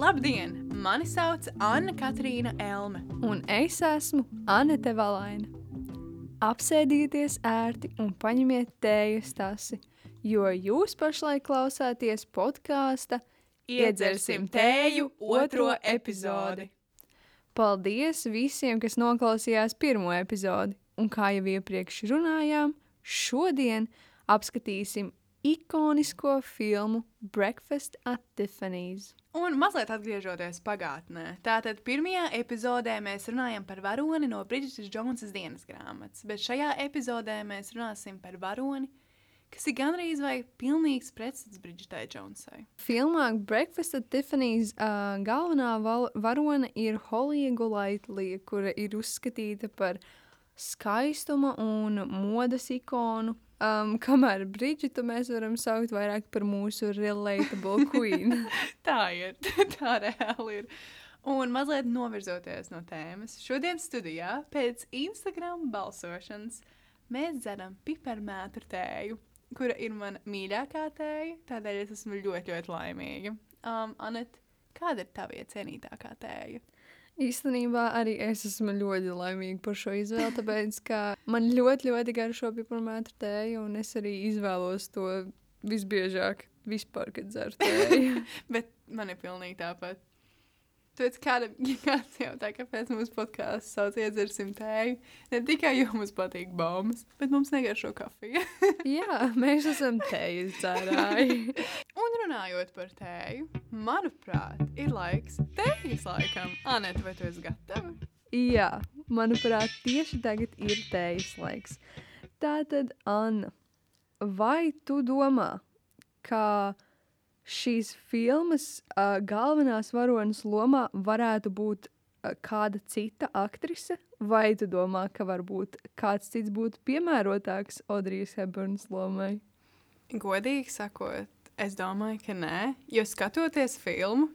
Labdien! Mani sauc Anna Katrīna Elme. Un es esmu Anete Valaina. Apsēdieties ērti un paņemiet tējas tasi, jo jūs pašlaik klausāties podkāsta Iedzersim tēju otro epizodi. Paldies visiem, kas noklausījās pirmo epizodi. Un kā jau iepriekš runājām, šodien apskatīsim ikonisko filmu Breakfast at Tiffany's. Un mazliet atgriežoties pagātnē. Tātad pirmajā epizodē mēs runājam par varoni no Bridžetas Džonsas dienas grāmatas, bet šajā epizodē mēs runāsim par varoni, kas ir gandrīz vai pilnīgs pretstats Bridžetai Džonsai. Filmā Breakfast at Tiffany's uh, galvenā varone ir Holija Gulaitlija, kura ir uzskatīta par skaistuma un modes ikonu. Um, kamēr Bridžetu mēs varam saukt vairāk par mūsu relatable queen. Tā ir, tā reāli ir. Un mazliet novirzoties no tēmas, šodien studijā pēc Instagram balsošanas mēs dzeram piparmētru tēju, kura ir mana mīļākā tēja, tādēļ es esmu ļoti, ļoti laimīga. Um, Anet, kāda ir tava iecienītākā tēja? Īstenībā arī es esmu ļoti laimīga par šo izvēli, tāpēc ka man ļoti, ļoti garšo piparmētru tēju, un es arī izvēlos to visbiežāk, vispār, kad dzeru tēju. Bet man ir pilnīgi tāpat. Tāpēc kādam, ja kāds jautā, kāpēc mūsu podkāsts sauc iedzersim tēju, ne tikai jo mums patīk baumas, bet mums negaršo kafija. Jā, mēs esam tējas dzērāji. Un runājot par tēju, manuprāt, ir laiks tējas laikam. Anēta, vai tu esi gatava? Jā, manuprāt, tieši tagad ir tējas laiks. Tātad, Anna, vai tu domā, ka šīs filmas uh, galvenās varonas lomā varētu būt uh, kāda cita aktrise, vai tu domā, ka varbūt kāds cits būtu piemērotāks Audrijas Hepburnas lomai? Godīgi sakot, es domāju, ka nē, jo skatoties filmu,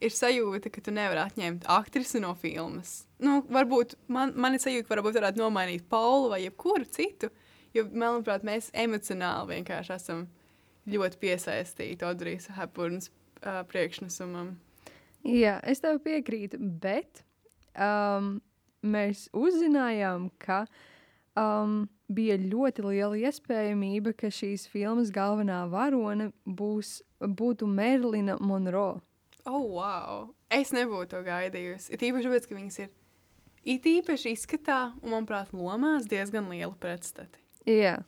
ir sajūta, ka tu nevari atņemt aktrisi no filmas. Nu, varbūt man, man ir sajūta, ka varbūt varētu nomainīt Paulu vai jebkuru citu, jo, manuprāt, mēs emocionāli vienkārši esam ļoti piesaistīti Audrijas Hepburnas uh, priekšnesumam. Jā, es tev piekrītu, bet um, mēs uzzinājām, ka um, bija ļoti liela iespējamība, ka šīs filmas galvenā varone būs, būtu Merlina Monroe. Oh, wow! Es nebūtu to gaidījusi. Ir īpaši tāpēc, ka viņas ir it īpaši izskatā un, manuprāt, lomās diezgan liela pretstati. Jā.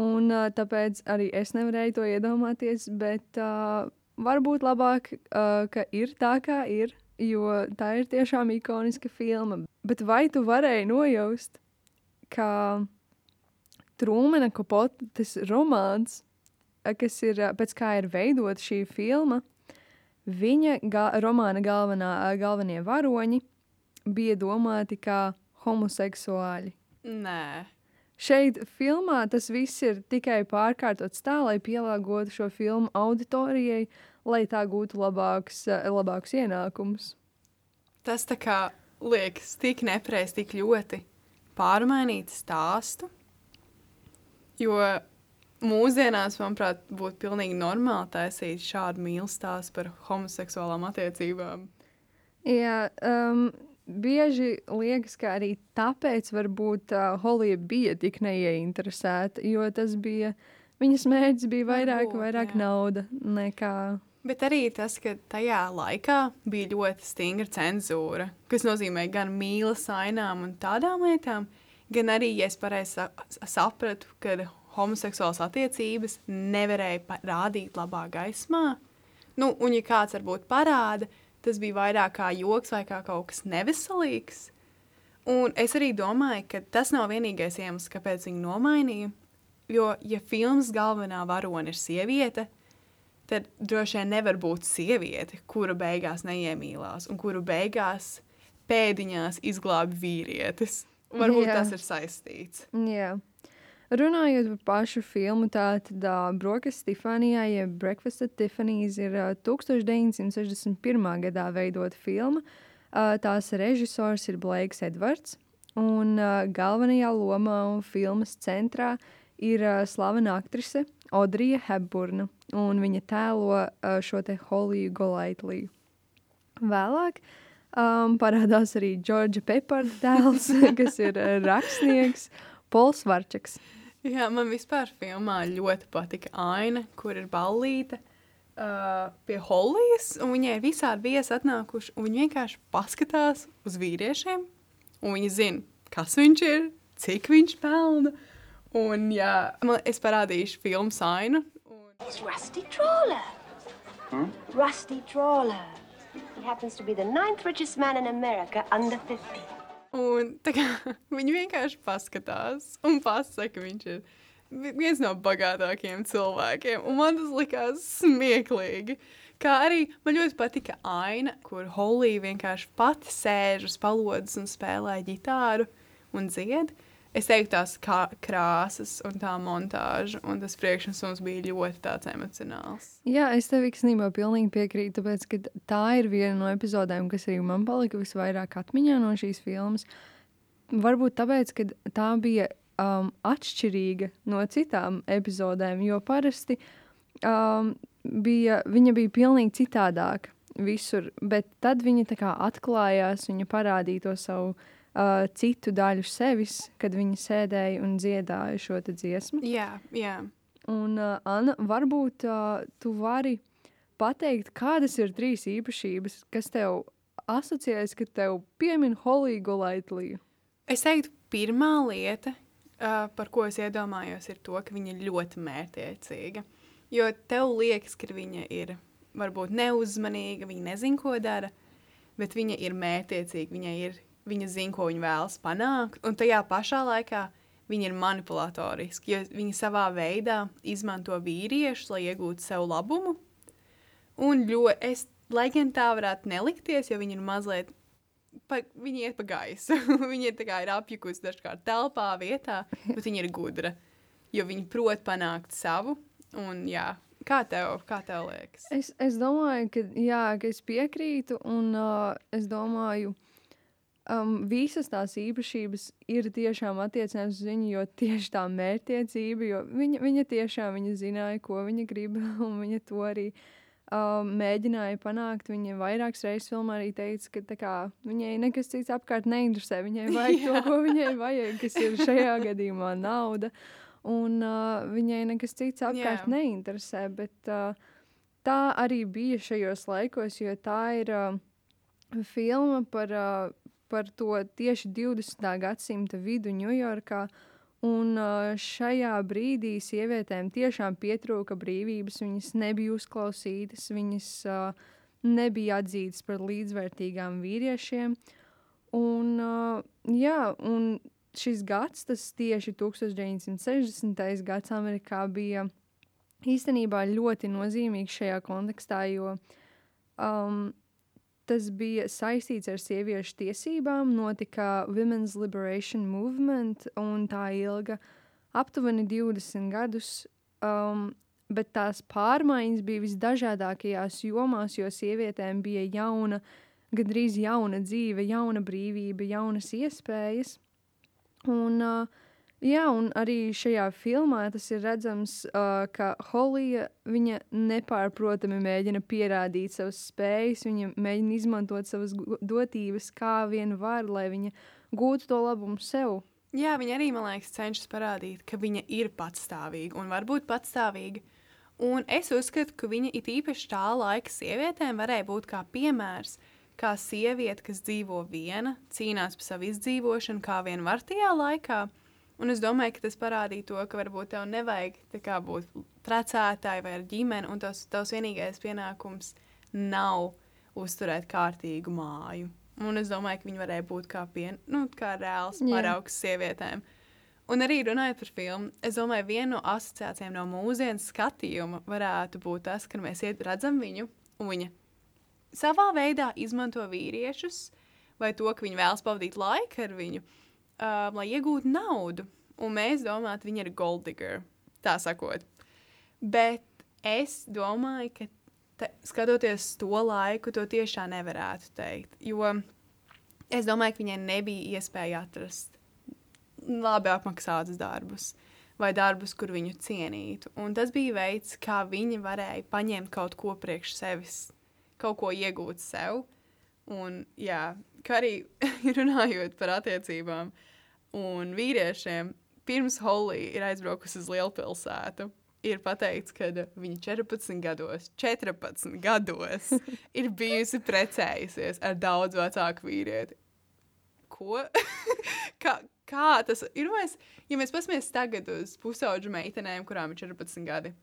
Un uh, tāpēc arī es nevarēju to iedomāties, bet uh, varbūt labāk, uh, ka ir tā, kā ir, jo tā ir tiešām ikoniska filma. Bet vai tu varēji nojaust, ka Trūmena Kapotes romāns, kas ir pēc kā ir veidota šī filma, viņa ga romāna galvenā, galvenie varoņi bija domāti kā homoseksuāļi. Nē, Šeit filmā tas viss ir tikai pārkārtots tā, lai pielāgotu šo filmu auditorijai, lai tā gūtu labākus, eh, labākus ienākumus. tas tā kā liekas tik nepareizi, tik ļoti pārmainīt stāstu. Jo mūsdienās, manuprāt, būtu pilnīgi normāli taisīt šādu mīlestību par homoseksuālām attiecībām. Jā, um, bieži liekas, ka arī tāpēc varbūt uh, Holija bija tik neieinteresēta, jo tas bija, viņas mērķis bija vairāk, Varbūt, vairāk jā. nauda nekā. Bet arī tas, ka tajā laikā bija ļoti stingra cenzūra, kas nozīmē gan mīlas ainām un tādām lietām, gan arī, ja es pareizi sa- sapratu, ka homoseksuālas attiecības nevarēja pa- rādīt labā gaismā. Nu, un, ja kāds varbūt parāda, tas bija vairāk kā joks vai kā kaut kas neveselīgs. Un es arī domāju, ka tas nav vienīgais iemesls, kāpēc viņi nomainīja. Jo, ja filmas galvenā varone ir sieviete, tad droši vien nevar būt sieviete, kura beigās neiemīlās un kuru beigās pēdiņās izglābi vīrietis. Varbūt. Jā. tas ir saistīts. Jā. Runājot par pašu filmu, tātad uh, Brokas Stefānijā, jeb Breakfast at Tiffany's ir uh, 1961. gadā veidota filma. Uh, tās režisors ir Blakes Edvards, un uh, galvenajā lomā un filmas centrā ir uh, slavena aktrise Audrija Hepburna, un viņa tēlo uh, šo te Holiju Golaitliju. Vēlāk um, parādās arī Džordža Pepara tēls, kas ir rakstnieks Pols Varčaks. Jā, man vispār filmā ļoti patika aina, kur ir ballīte uh, pie Hollijas, un viņai ir visādi viesi atnākuši, un viņi vienkārši paskatās uz vīriešiem, un viņi zina, kas viņš ir, cik viņš pelna, un jā, man, es parādīšu filmu ainu. Un... It's Rusty Trawler. Hmm? Rusty Trawler. He happens to be the ninth richest man in America under 50. Un kā viņi vienkārši paskatās un pasaka, ka viņš ir vi- viens no bagātākajiem cilvēkiem. Un man tas likās smieklīgi. Kā arī man ļoti patika aina, kur Holija vienkārši pati sēž uz palodzes un spēlē ģitāru un dzied. Es teiktu, tās krāsas un tā montāža un tas priekšnesums bija ļoti tāds emocionāls. Jā, es tev īstenībā pilnīgi piekrītu, tāpēc, ka tā ir viena no epizodēm, kas arī man palika visvairāk atmiņā no šīs filmas. Varbūt tāpēc, ka tā bija um, atšķirīga no citām epizodēm, jo parasti um, bija, viņa bija pilnīgi citādāka visur, bet tad viņa tā kā atklājās, viņa parādīja to savu uh, citu daļu sevis, kad viņa sēdēja un dziedāja šo dziesmu. Jā, jā. Un, uh, Anna, varbūt uh, tu vari pateikt, kādas ir trīs īpašības, kas tev asociējas, kad tev piemin Holiju Golaitliju? Es teiktu, pirmā lieta, uh, par ko es iedomājos, ir to, ka viņa ir ļoti mērķiecīga. Jo tev liekas, ka viņa ir varbūt neuzmanīga, viņa nezina, ko dara, bet viņa ir mērķiecīga, viņa, ir, viņa zina, ko viņa vēlas panākt. Un tajā pašā laikā viņa ir manipulatoriska, jo viņa savā veidā izmanto vīriešus, lai iegūtu sev labumu. Un ļoti, es, lai gan tā varētu nelikties, jo viņa ir mazliet pa, viņa iet pa gaisu. viņa ir, kā ir apjukusi dažkārt telpā, vietā, bet viņa ir gudra. Jo viņa prot panākt savu. Un, jā, kā, tev, kā tev liekas? Es, es domāju, ka, jā, ka es piekrītu, un uh, es domāju, um, visas tās īpašības ir tiešām attiecināmas uz viņu, jo tieši tā mērķtiecība, jo viņa, viņa tiešām viņa zināja, ko viņa grib, un viņa to arī um, mēģināja panākt. Viņa vairākas reizes filmā arī teica, ka kā, viņai nekas cits apkārt neinteresē. Viņai vajag to, ko viņai vajag, kas ir šajā gadījumā nauda. Un uh, viņai nekas cits apkārt Jā. neinteresē. Bet uh, tā arī bija šajos laikos, jo tā ir uh, filma par, uh, par to tieši 20. gadsimta vidu Ņujorkā. Un šajā brīdī sievietēm tiešām pietrūka brīvības, viņas nebija uzklausītas, viņas uh, nebija atzītas par līdzvērtīgām vīriešiem. Un, uh, jā, un šis gads, tas tieši 1960. gads Amerikā bija īstenībā ļoti nozīmīgs šajā kontekstā, jo um, tas bija saistīts ar sieviešu tiesībām, notika Women's Liberation Movement, un tā ilga aptuveni 20 gadus. Um, bet tās pārmaiņas bija visdažādākajās jomās, jo sievietēm bija jauna, gandrīz jauna dzīve, jauna brīvība, jaunas iespējas. Un, uh, jā, un arī šajā filmā tas ir redzams, uh, ka Holija nepārprotami mēģina pierādīt savas spējas, viņa mēģina izmantot savas dotības, kā vien var, lai viņa gūtu to labumu sev. Jā, viņa arī, man liekas, cenšas parādīt, ka viņa ir patstāvīga un var būt patstāvīga. Un es uzskatu, ka viņa it īpaši tā laika sievietēm varēja būt kā piemērs, kā sieviete, kas dzīvo viena, cīnās par savu izdzīvošanu, kā vien var tajā laikā. Un es domāju, ka tas parādīja to, ka varbūt tev nevajag kā, būt precētāji vai ar ģimeni, un tas tavs vienīgais pienākums nav uzturēt kārtīgu māju. Un es domāju, ka viņi varēja būt kā, pien, nu, kā reāls paraugs sievietēm. Un arī runājot par filmu, es domāju, viena no asociācijām no mūsdienu skatījuma varētu būt tas, ka mēs redzam viņu, un viņa savā veidā izmanto vīriešus, vai to, ka viņi vēlas pavadīt laiku ar viņu, uh, lai iegūtu naudu. Un mēs domājam, viņa ir golddigger, tā sakot. Bet es domāju, ka te, skatoties to laiku, to tiešām nevarētu teikt. Jo es domāju, ka viņai nebija iespēja atrast labi apmaksātus darbus. Vai darbus, kur viņu cienītu. Un tas bija veids, kā viņi varēja paņemt kaut ko priekš sevis, kaut ko iegūt sev. Un, jā, kā arī runājot par attiecībām un vīriešiem, pirms Holija ir aizbraukusi uz lielpilsētu, ir pateikts, ka viņa 14 gados, 14 gados ir bijusi precējusies ar daudz vecāku vīrieti. Ko? kā, kā tas ir? Mēs, ja mēs paskatāmies tagad uz pusauģu meitenēm, kurām ir 14 gadi,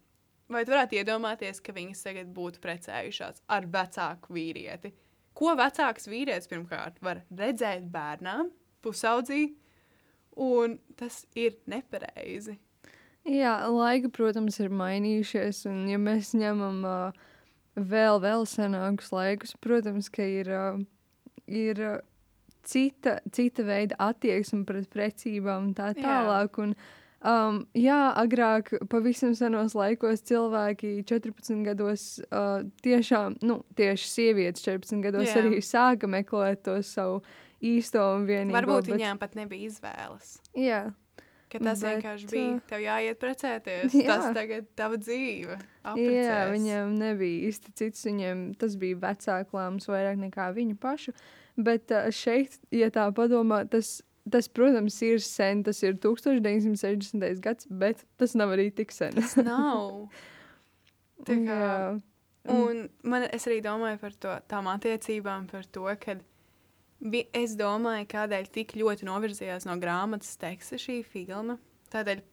vai tu varētu iedomāties, ka viņas tagad būtu precējušās ar vecāku vīrieti? Ko vecāks vīrietis pirmkārt var redzēt bērnām, pusaudzī, un tas ir nepareizi. Jā, laika, protams, ir mainījušies, un ja mēs ņemam uh, vēl, vēl senākus laikus, protams, ka ir, uh, ir uh, cita, cita veida attieksme pret precībām un tā tālāk. Un, Um, jā, agrāk, pavisam senos laikos, cilvēki 14 gados, uh, tiešām, nu, tieši sievietes 14 gados jā. arī sāka meklēt to savu īsto un vienīgo. Varbūt bet... viņām pat nebija izvēles. Jā. Ka tas bet, vienkārši bija. Tev jāiet precēties. Jā. Tas tagad ir tava dzīve. Aprecēs. Jā, viņiem nebija īsti cits. Viņiem tas bija vecāku lēmums vairāk nekā viņu pašu. Bet šeit, ja tā padomā, tas tas, protams, ir sen. Tas ir 1960. gads, bet tas nav arī tik sen. tas nav. Tā kā, Jā. un man, es arī domāju par to, tām attiecībām, par to, ka es domāju, kādēļ tik ļoti novirzījās no grāmatas teksta šī filma. Tādēļ,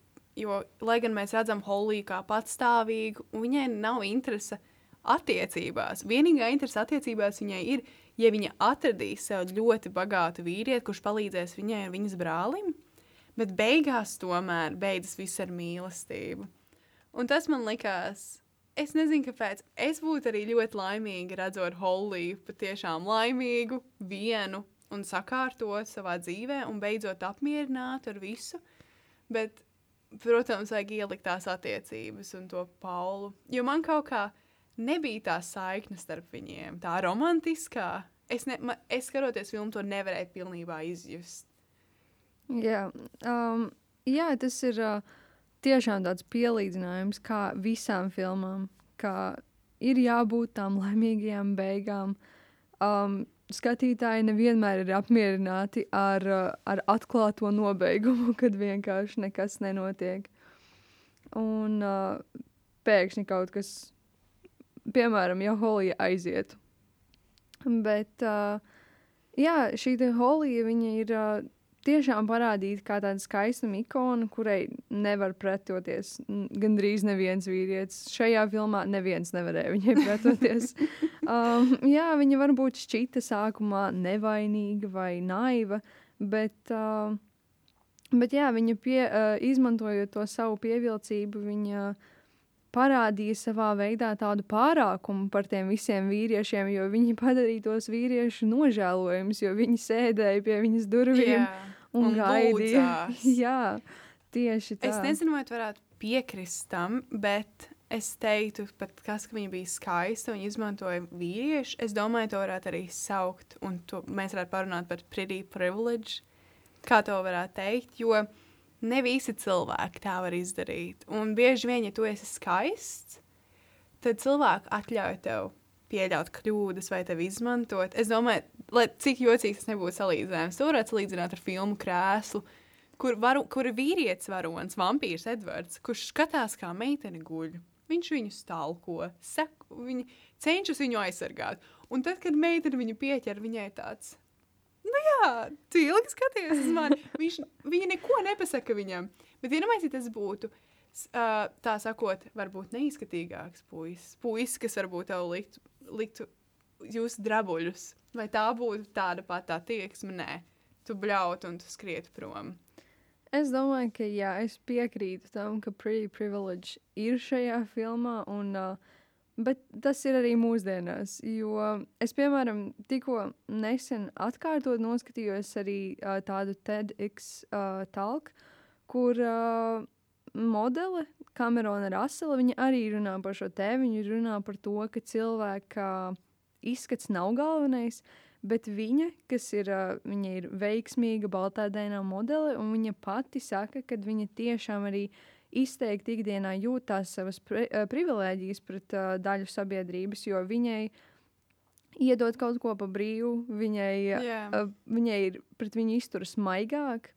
jo, lai gan mēs redzam Holiju kā patstāvīgu, viņai nav interese attiecībās. Vienīgā interese attiecībās viņai ir ja viņa atradīs sev ļoti bagātu vīrieti, kurš palīdzēs viņai un viņas brālim, bet beigās tomēr beidzas viss ar mīlestību. Un tas man likās, es nezinu, kāpēc. Es būtu arī ļoti laimīga redzot Holliju, patiešām laimīgu, vienu un sakārtot savā dzīvē, un beidzot apmierinātu ar visu. Bet, protams, vajag ielikt tās attiecības un to Paulu. Jo man kaut kā nebija tā saikne starp viņiem, tā romantiskā. Es, ne, ma, es skatoties filmu, to nevarēju pilnībā izjust. Jā, um, jā tas ir uh, tiešām tāds pielīdzinājums kā visām filmām, kā ir jābūt tām laimīgajām beigām. Um, skatītāji nevienmēr ir apmierināti ar, uh, ar atklāto nobeigumu, kad vienkārši nekas nenotiek. Un uh, pēkšņi kaut kas piemēram, ja Holija aizietu. Bet, uh, jā, šī Holija, ir uh, tiešām parādīta kā tāda skaista ikona, kurai nevar pretoties gandrīz neviens vīrietis. Šajā filmā neviens nevarēja viņai pretoties. um, jā, viņa varbūt šķita sākumā nevainīga vai naiva, bet, uh, bet jā, viņa pie, uh, izmantojot to savu pievilcību, viņa uh, parādīja savā veidā tādu pārākumu par tiem visiem vīriešiem, jo viņi padarīja tos vīriešu nožēlojumus, jo viņi sēdēja pie viņas durvīm Jā, un, un gaidīja. Jā, tieši tā. Es nezinu, vai tu varētu piekrist tam, bet es teiktu, pat kas, ka viņa bija skaista un izmantoja vīriešu, es domāju, to varētu arī saukt, un to mēs varētu parunāt par pretty privilege, kā to varētu teikt, jo ne visi cilvēki tā var izdarīt. Un bieži vien, ja tu esi skaists, tad cilvēki atļauj tev pieļaut kļūdas vai tevi izmantot. Es domāju, lai cik jocīgs tas nebūtu salīdzinājums, to varētu salīdzināt ar filmu krēslu, kur, varu, kur ir vīrietis varonis, vampīrs Edvards, kurš skatās, kā meitene guļ. Viņš viņu stalko, sek, viņa cenšas viņu aizsargāt. Un tad, kad meitene viņu pieķer, viņai tāds nu jā, tu ilgi skaties uz mani. Viņš, viņa neko nepasaka viņam. Bet vienmēr, ja tas būtu, uh, tā sakot, varbūt neizskatīgāks puisis, puisis, kas varbūt tev liktu, liktu jūs drabuļus, vai tā būtu tāda pati attieksme? Nē, tu bļaut un tu skrietu prom. Es domāju, ka jā, es piekrītu tam, ka Pretty Privilege ir šajā filmā. Un, uh, Bet tas ir arī mūsdienās, jo es, piemēram, tikko nesen atkārtot noskatījos arī uh, tādu TEDx uh, talku, kur uh, modele Kamerona Rasela, viņa arī runā par šo tēmu, viņa runā par to, ka cilvēka izskats nav galvenais, bet viņa, kas ir, viņa ir veiksmīga baltādēnā modele, un viņa pati saka, ka viņa tiešām arī izteikti ikdienā jūtās savas pri, privilēģijas pret uh, daļu sabiedrības, jo viņai iedot kaut ko pa brīvu, viņai, Jā. uh, viņai ir pret viņu izturas maigāk.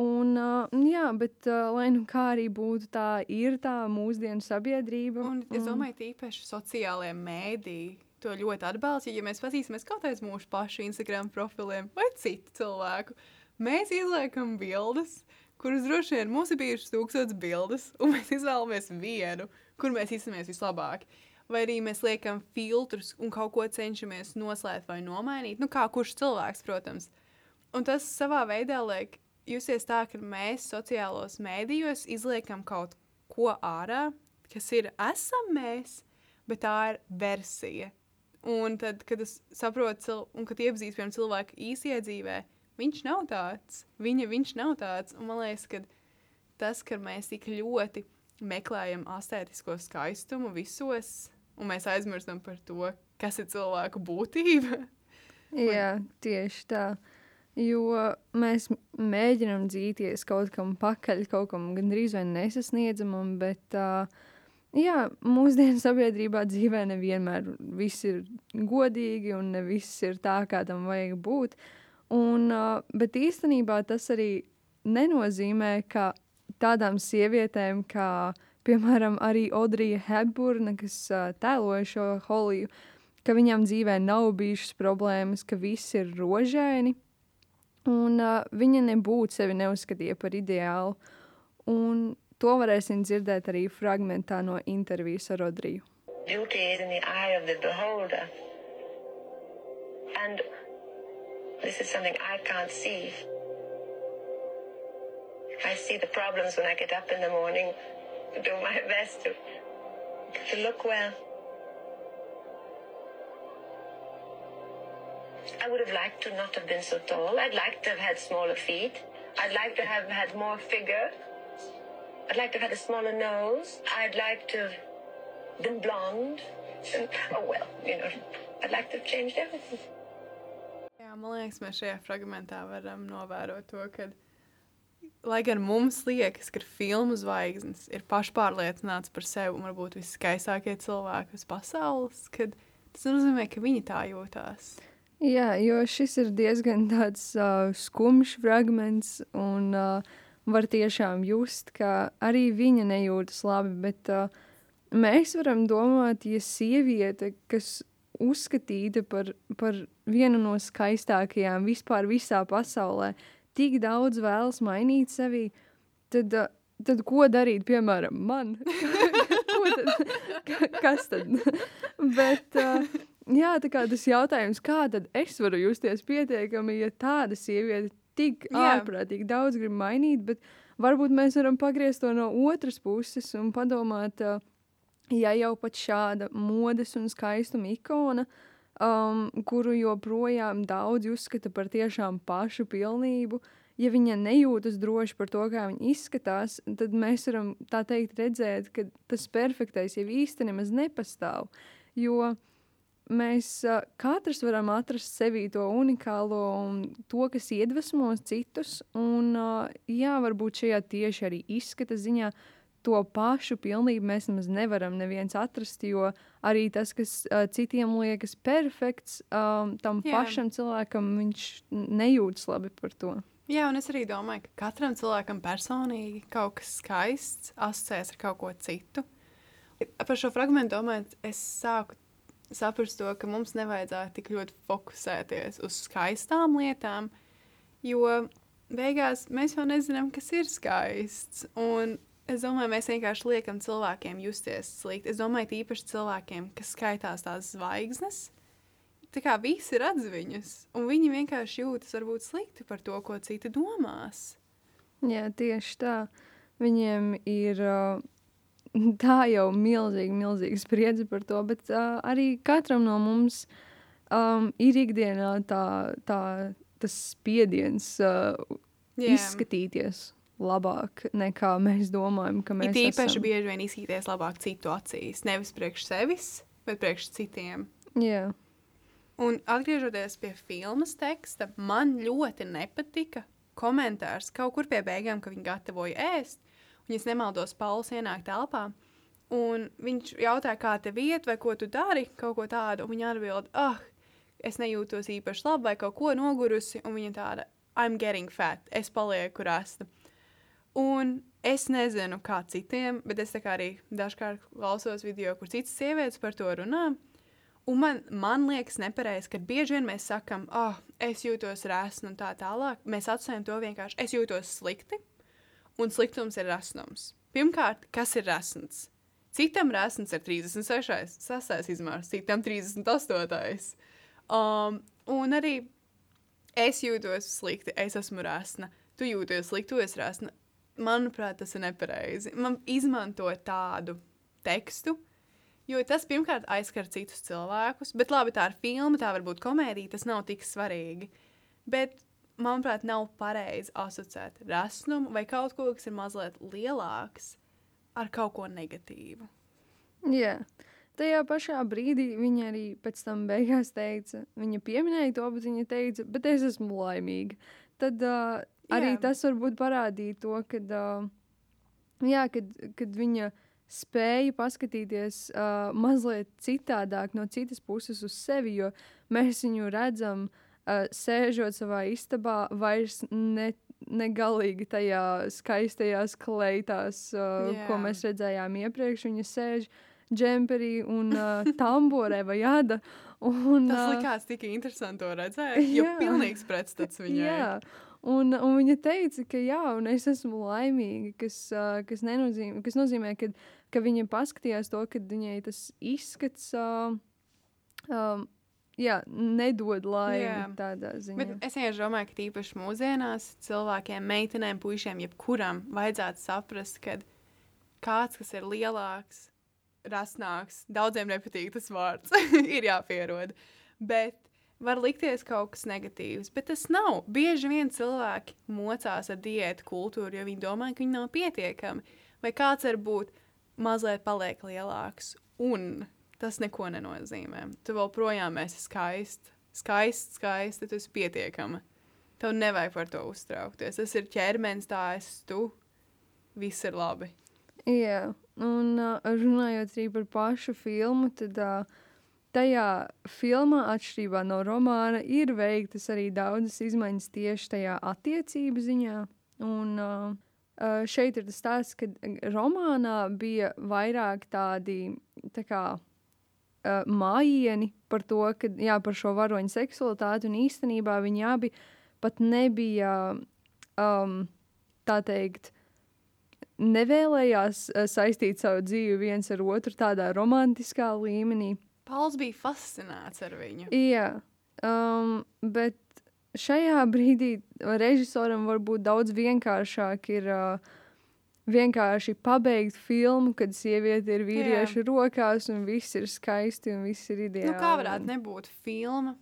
Un, uh, jā, bet, uh, lai nu kā arī būtu, tā ir tā mūsdienu sabiedrība. Un es domāju, ka īpaši sociālajie mēdīji to ļoti atbalsta. Ja mēs pazīstamies kaut kādā mūsu pašu Instagram profiliem vai citu cilvēku, mēs izliekam bildes, kuras droši vien mums ir bijušas tūkstotis bildes, un mēs izvēlamies vienu, kur mēs izsmeļamies vislabāk. Vai arī mēs liekam filtrus un kaut ko cenšamies noslēpt vai nomainīt. Nu, kā kurš cilvēks, protams. Un tas savā veidā liek justies tā, ka mēs sociālos mēdījos izliekam kaut ko ārā, kas ir esam mēs, bet tā ir versija. Un tad, kad es saprotu, un kad iepazīstu piemēram cilvēku īstajā dzīvē, viņš nav tāds. Viņa, viņš nav tāds. Un man liekas, ka tas, ka mēs tik ļoti meklējam estētisko skaistumu visos, un mēs aizmirstam par to, kas ir cilvēku būtība. Jā, tieši tā. Jo mēs mēģinām dzīties kaut kam pakaļ, kaut kam gandrīz vai nesasniedzamam, bet uh, jā, mūsdienu sabiedrībā dzīvē nevienmēr viss ir godīgi un ne viss ir tā, kā tam vajag būt. Un, uh, bet īstenībā tas arī nenozīmē, ka tādām sievietēm, kā piemēram arī Audrija Hepburna, kas uh, tēloja šo holiju, ka viņām dzīvē nav bijušas problēmas, ka viss ir rožaini. Un uh, viņa nebūtu sevi neuzskatīja par ideālu. Un to varēsim dzirdēt arī fragmentā no intervijas ar Rodriju. Beauty is in the eye of the beholder. And this is something I can't see. I see the problems when I get up in the morning do my best to, to look well. I would have liked to not have been so tall. I'd like to have had smaller feet. I'd like to have had more figure. I'd like to have had a smaller nose. I'd like to have been blonde. And, oh, well, you know, I'd like to have changed everything. Jā, man liekas, mēs šajā fragmentā varam novērot to, ka, lai gan mums liekas, ka filmu zvaigznes ir pašpārliecināts par sevi un varbūt viskaistākie cilvēki uz pasaules, kad tas nozīmē, ka viņi tā jūtās. Jā, jo šis ir diezgan tāds uh, skumjš fragments, un uh, var tiešām just, ka arī viņa nejūtas labi. Bet uh, mēs varam domāt, ja sieviete, kas uzskatīta par, par vienu no skaistākajām vispār visā pasaulē, tik daudz vēlas mainīt sevi, tad, uh, tad ko darīt, piemēram, man? tad, ka- kas tad? Bet, uh, jā, tā kā tas jautājums, kā tad es varu justies pietiekami, ja tāda sieviete tik ārprātīgi daudz grib mainīt, bet varbūt mēs varam pagriezt to no otras puses un padomāt, uh, ja jau pat šāda modes un skaistuma ikona, um, kuru joprojām daudzi uzskata par tiešām pašu pilnību, ja viņa nejūtas droši par to, kā viņa izskatās, tad mēs varam tā teikt redzēt, ka tas perfektais jau īsti nemaz nepastāv. Jo mēs uh, katrs varam atrast sevī to unikālo un to, kas iedvesmos citus. Un, uh, jā, varbūt šajā tieši arī izskata ziņā to pašu pilnību mēs nemaz nevaram neviens atrast, jo arī tas, kas uh, citiem liekas perfekts, um, tam Jā. pašam cilvēkam viņš nejūtas labi par to. Jā, un es arī domāju, ka katram cilvēkam personīgi kaut kas skaists asociēs ar kaut ko citu. Par šo fragment domājot, es sāku saprast to, ka mums nevajadzētu tik ļoti fokusēties uz skaistām lietām, jo beigās mēs jau nezinām, kas ir skaists. Un es domāju, mēs vienkārši liekam cilvēkiem justies slikti. Es domāju, tīpaši cilvēkiem, kas skaitās tās zvaigznes. Tā kā visi redz viņus, un viņi vienkārši jūtas varbūt slikti par to, ko citi domās. Jā, tieši tā. Viņiem ir uh, tā jau milzīga, milzīga spriedze par to, bet uh, arī katram no mums um, ir ikdienā tā, tā, tas spiediens uh, Jā. izskatīties labāk nekā mēs domājam, ka mēs It īpaši esam. bieži vien izskatīties labāk citu acīs. Nevis priekš sevis, bet priekš citiem. Jā, Un atgriežoties pie filmas teksta, man ļoti nepatika komentārs kaut kur pie beigām, ka viņi gatavoja ēst. Es nemaldos, Pauls ienāk telpā. Un viņš jautāja, kā tev iet, vai ko tu dari, kaut ko tādu. Viņa atbild, ah, es nejūtos īpaši labi vai kaut ko nogurusi, un viņa tāda, I'm getting fat, es palieku rasta. Un es nezinu, kā citiem, bet es arī dažkārt klausos video, kur citas sievietes par to runā. Un man, man liekas, nepareizi, ka bieži vien mēs sakām, ah, oh, es jūtos resni un tā tālāk. Mēs atstājam to vienkārši, es jūtos slikti, un sliktums ir resnums. Pirmkārt, kas ir resns? Citam resns ir 36, 6 izmērs, citam 38. Um, un arī es jūtos slikti, es esmu resna, tu jūties slikti, tu esi resna. Manuprāt, tas ir nepareizi. Man izmanto tādu tekstu, jo tas pirmkārt aizskar citus cilvēkus, bet labi, tā ir filma, tā var būt komēdija, tas nav tik svarīgi. Bet, manuprāt, nav pareizi asociēt resnumu vai kaut ko, kas ir mazliet lielāks ar kaut ko negatīvu. Jā. Tajā pašā brīdī viņa arī pēc tam beigās teica, viņa pieminēja to, bet viņa teica, bet es esmu laimīga. Tad uh, arī Jā. tas varbūt parādīja to, kad, uh, jā, kad, kad viņa spēja paskatīties uh, mazliet citādāk no citas puses uz sevi, jo mēs viņu redzam, uh, sēžot savā istabā, vairs ne, negalīgi tajā skaistajās kleitās, uh, Jā. ko mēs redzējām iepriekš. Viņa sēž džemperī un uh, tamborē vai jada. Un, Tas likās tik interesanti redzēt, jo Jā. pilnīgs pretstats viņai. Jā, un, un viņa teica, ka jā, un es esmu laimīga, kas, uh, kas, nenozīmē, kas nozīmē, ka, ka viņa paskatījās to, ka viņai tas izskats uh, um, jā, nedod laimi Jā. tādā ziņā. Bet es vienkārši domāju, ka tīpaši mūsdienās cilvēkiem, meitenēm, puišiem, jebkuram vajadzētu saprast, ka kāds, kas ir lielāks, rasnāks, daudziem nepatīk tas vārds, ir jāpierod. Bet var likties kaut kas negatīvs, bet tas nav. Bieži vien cilvēki mocās ar diētu kultūru, jo viņi domā, ka viņi nav pietiekami. Vai kāds var būt mazliet paliek lielāks, un tas neko nenozīmē. Tu vēl projām esi skaists, skaists, skaists, tu esi pietiekama. Tev nevajag par to uztraukties. Tas ir ķermenis, tā esi tu. Viss ir labi. Jā, un uh, runājot arī par pašu filmu, tad uh, tajā filmā, atšķirībā no romāna, ir veiktas arī daudzas izmaiņas tieši tajā attiecību ziņā. Un, uh, šeit ir tas stāsts, ka romānā bija vairāk tādi tā kā, uh, mājiņi par to, ka, jā, par šo varoņu seksualitāti, un īstenībā viņi abi pat nebija um, tā teikt nevēlējās uh, saistīt savu dzīvi viens ar otru tādā romantiskā līmenī. Pauls bija fascinēts ar viņu. Jā, um, bet šajā brīdī režisoram var būt daudz vienkāršāk ir uh, vienkārši pabeigt filmu, kad sieviete ir vīrieša rokās un viss ir skaisti un viss ir ideāli. Nu, kā varētu nebūt filma,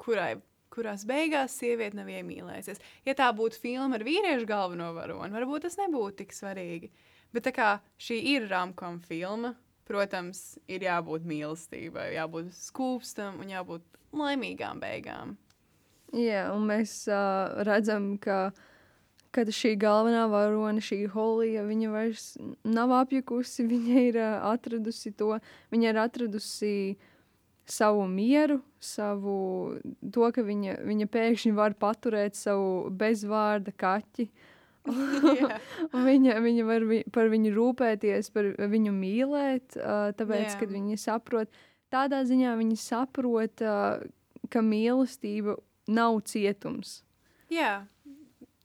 kurai, kurās beigās sieviete nav iemīlējusies? Ja tā būtu filma ar vīriešu galveno varoni, varbūt tas nebūtu tik svarīgi. Bet tā kā šī ir ramkoma filma, protams, ir jābūt mīlestībai, jābūt skūpstam un jābūt laimīgām beigām. Jā, un mēs uh, redzam, ka kad šī galvenā varone, šī Holija, viņa vairs nav apjukusi, viņa ir uh, atradusi to, viņa ir atradusi savu mieru, savu to, ka viņa, viņa pēkšņi var paturēt savu bezvārda kaķi. Viņa, viņa var vi, par viņu rūpēties, par viņu mīlēt, uh, tāpēc, Jā. kad viņi saprot, tādā ziņā viņi saprot, uh, ka mīlestība nav cietums. Jā,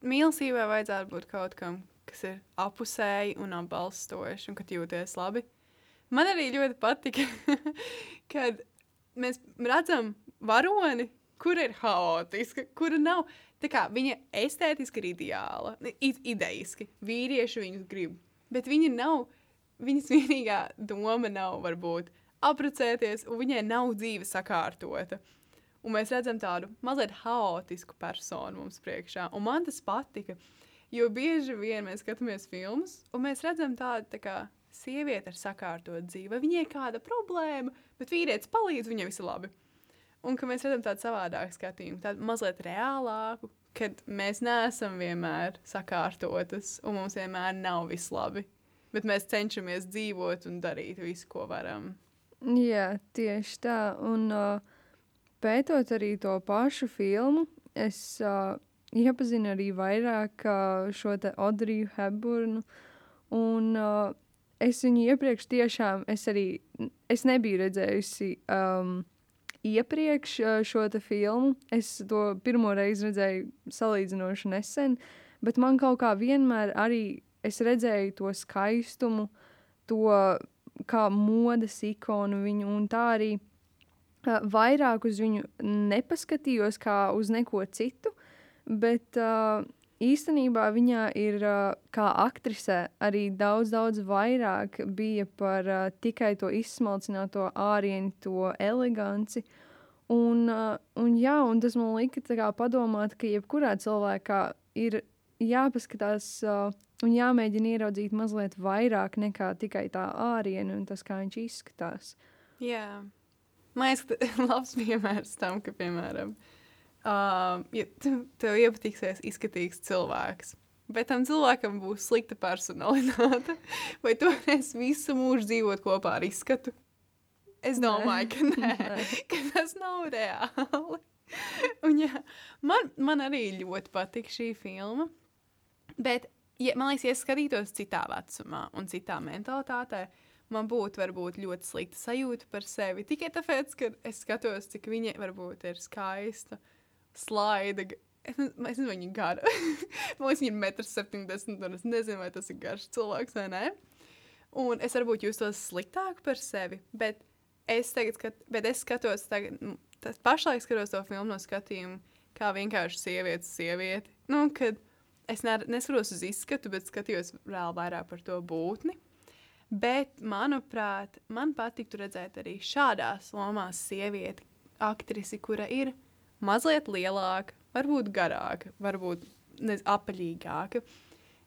mīlestībai vajadzētu būt kaut kam, kas ir apusēji un atbalstoši, un kad jūties labi. Man arī ļoti patika, kad mēs redzam varoni, kur ir haotiska, kura nav. Kā, viņa estētiski ir ideāla, idejiski. Vīrieši viņu grib, bet viņa nav. Viņas vienīgā doma nav, varbūt, apprecēties, un viņai nav dzīve sakārtota. Un mēs redzam tādu mazliet haotisku personu mums priekšā. Un man tas patika, jo bieži vien mēs skatāmies filmas, un mēs redzam tādu tā kā sievieti ar sakārtotu dzīvi. Vai Viņai kāda problēma, bet vīrietis palīdz, viņai viss ir labi. Un ka mēs redzam tādu savādāku skatījumu, tādu mazliet reālāku, kad mēs neesam vienmēr sakārtotas, un mums vienmēr nav viss labi. Bet mēs cenšamies dzīvot un darīt visu, ko varam. Jā, tieši tā. Un uh, pētot arī to pašu filmu, es uh, iepazinu arī vairāk uh, šo Audriju Hepburnu. Un uh, es viņu iepriekš tiešām, es arī es nebiju redzējusi um, iepriekš uh, šo filmu. Es to pirmo reizi redzēju salīdzinoši nesen, bet man kaut kā vienmēr arī es redzēju to skaistumu, to kā modes ikonu viņu, un tā arī vairāk uz viņu nepaskatījos kā uz neko citu, bet uh, īstenībā viņā ir uh, kā aktrisē arī daudz, daudz vairāk bija par uh, tikai to izsmalcināto ārienu, to eleganci. Un, uh, un, jā, un tas man lika padomāt, ka jebkurā cilvēkā ir jāpaskatās uh, un jāmēģina ieraudzīt mazliet vairāk nekā tikai tā āriena un tas, kā viņš izskatās. Jā, man liekas, ka tas labs piemērs tam, ka, piemēram, uh, ja tev iepatiksies izskatīgs cilvēks. Bet tam cilvēkam būs slikta personalitāte. Vai tu varēsi visu mūžu dzīvot kopā ar izskatu? Es domāju, ka nē, Nē. ka tas nav reāli. Un, jā, man, man arī ļoti patīk šī filma. Bet, ja, man liekas, ja es skatītos citā vecumā un citā mentalitātē, man būtu varbūt ļoti slikta sajūta par sevi. Tikai tāpēc, ka es skatos, cik viņa varbūt ir skaista, slaida. Es nezinu, viņa ir gara. man liekas, viņa ir 1,70 m. Es nezinu, vai tas ir garš cilvēks vai nē. Un es varbūt jūtos sliktāk par sevi. Bet es tagad skat, bet es skatos, tagad, tas pašlaik skatos to filmu no skatījuma, kā vienkārši sieviete, sieviete. Nu, kad es ne, neskatos uz izskatu, bet skatījos reāli vairāk par to būtni. Bet, manuprāt, man patiktu redzēt arī šādās lomās sievieti, aktrisi, kura ir mazliet lielāka, varbūt garāka, varbūt nez, apaļīgāka.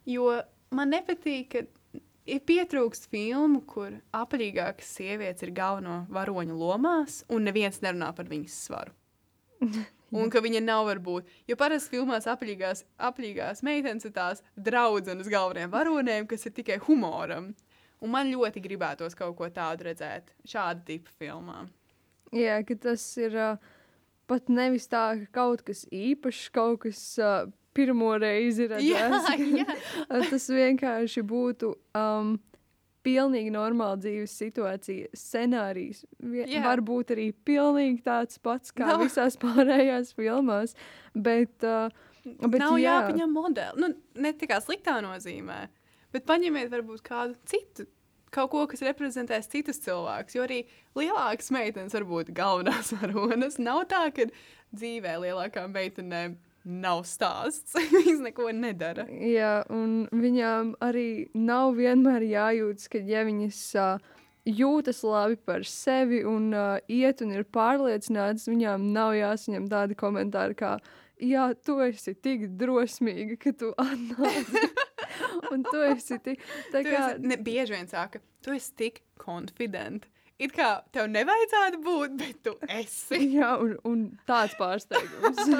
Jo man nepatīk, ka ir pietrūkst filmu, kur apaļīgākas sievietes ir galveno varoņu lomās, un neviens nerunā par viņas svaru. Un ka viņa nav varbūt. Jo parasti filmās apaļīgās, apaļīgās meitenes ir tās draudzenes galvenajiem varoniem, kas ir tikai humoram. Un man ļoti gribētos kaut ko tādu redzēt šāda tipa filmā. Jā, ka tas ir uh, pat nevis tā, ka kaut kas īpašs, kaut kas uh, pirmo reizi Jā, redzēts. jā. Uh, tas vienkārši būtu um, pilnīgi normāla dzīves situācija. Scenārijs Vie- Jā. var būt arī pilnīgi tāds pats kā Nav- visās pārējās filmās. Bet, uh, bet Nav jā, jāpaņem modeli. Nu, ne tikai sliktā nozīmē, bet paņemiet varbūt kādu citu. Kaut ko, kas reprezentēs citus cilvēkus. Jo arī lielākas meitenes var būt galvenās varonas. Nav tā, ka dzīvē lielākām meitenēm nav stāsts. Viņas neko nedara. Jā, un viņām arī nav vienmēr jājūtas, ka ja viņas uh, jūtas labi par sevi un uh, iet un ir pārliecinātas, viņām nav jāsaņem tādi komentāri kā, jā, tu esi tik drosmīga, ka tu atnāci. un tu esi tik, tā Tu kā, esi, ne, bieži vien saka, tu esi tik konfidents. It kā tev nevajadzētu būt, bet tu esi. jā, un, un tāds pārsteigums.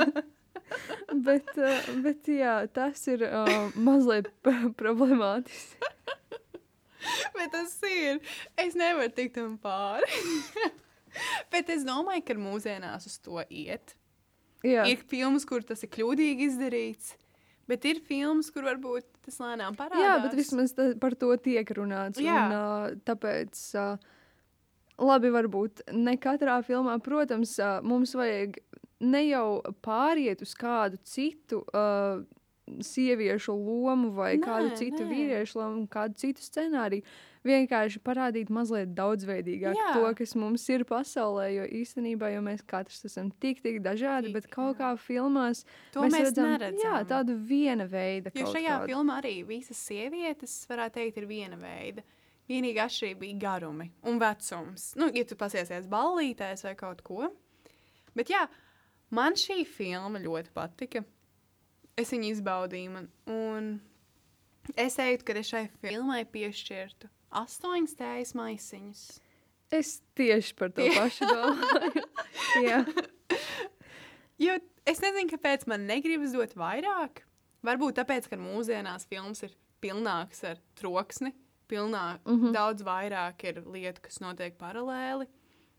bet, uh, bet jā, tas ir uh, mazliet problemātiski. Bet tas ir. Es nevaru tikt tam pāri. Bet es domāju, ka mūsdienās uz to iet. Jā. Ir filmas, kur tas ir kļūdīgi izdarīts, bet ir filmas, kur varbūt tas lēnām parādās. Jā, bet vismaz ta, par to tiek runāts. Jā. Un, uh, tāpēc, uh, labi, varbūt ne katrā filmā, protams, uh, mums vajag ne jau pāriet uz kādu citu uh, sieviešu lomu vai Nē, kādu citu nē. vīriešu lomu, kādu citu scenāriju. Vienkārši parādīt mazliet daudzveidīgāk Jā. to, kas mums ir pasaulē, jo īstenībā jau mēs katrs esam tik, tik dažādi, Tik, bet kaut jā. kā filmās to mēs, mēs redzam, neredzam. jā, tādu viena veida. Jo šajā kādu. filmā arī visas sievietes, varētu teikt, ir viena veida. Vienīgā atšķirība bija garumi un vecums. Nu, ja tu pasiesies ballītēs vai kaut ko. Bet jā, man šī filma ļoti patika. Es viņu izbaudīju. Man, un es teiktu, ka es šai filmai piešķirtu astoņas tējas maisiņus. Es tieši par to pašu domāju. Jo es nezinu, kāpēc man negribas dot vairāk. Varbūt tāpēc, ka mūsdienās filmas ir pilnākas ar troksni, pilnāk, mm. -hmm. daudz vairāk ir lietu, kas notiek paralēli.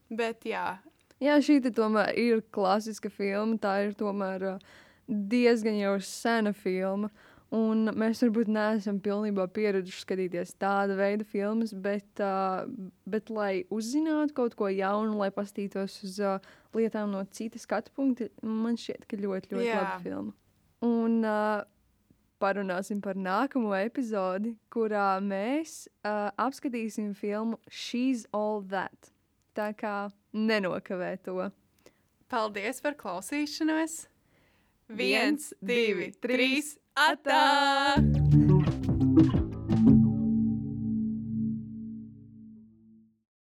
Bet jā, Jā, šī tomēr ir klasiska filma. Tā ir tomēr uh, diezgan jau sena filma. Un mēs varbūt neesam pilnībā pieraduši skatīties tāda veida filmas, bet, uh, bet lai uzzinātu kaut ko jaunu, lai pastītos uz uh, lietām no citas skatu punkta, man šķiet, ka ļoti, ļoti Jā. laba filma. Un uh, parunāsim par nākamo epizodi, kurā mēs uh, apskatīsim filmu She's All That. Tā kā nenokavē to. Paldies par klausīšanos! Viens, divi, trīs, atā!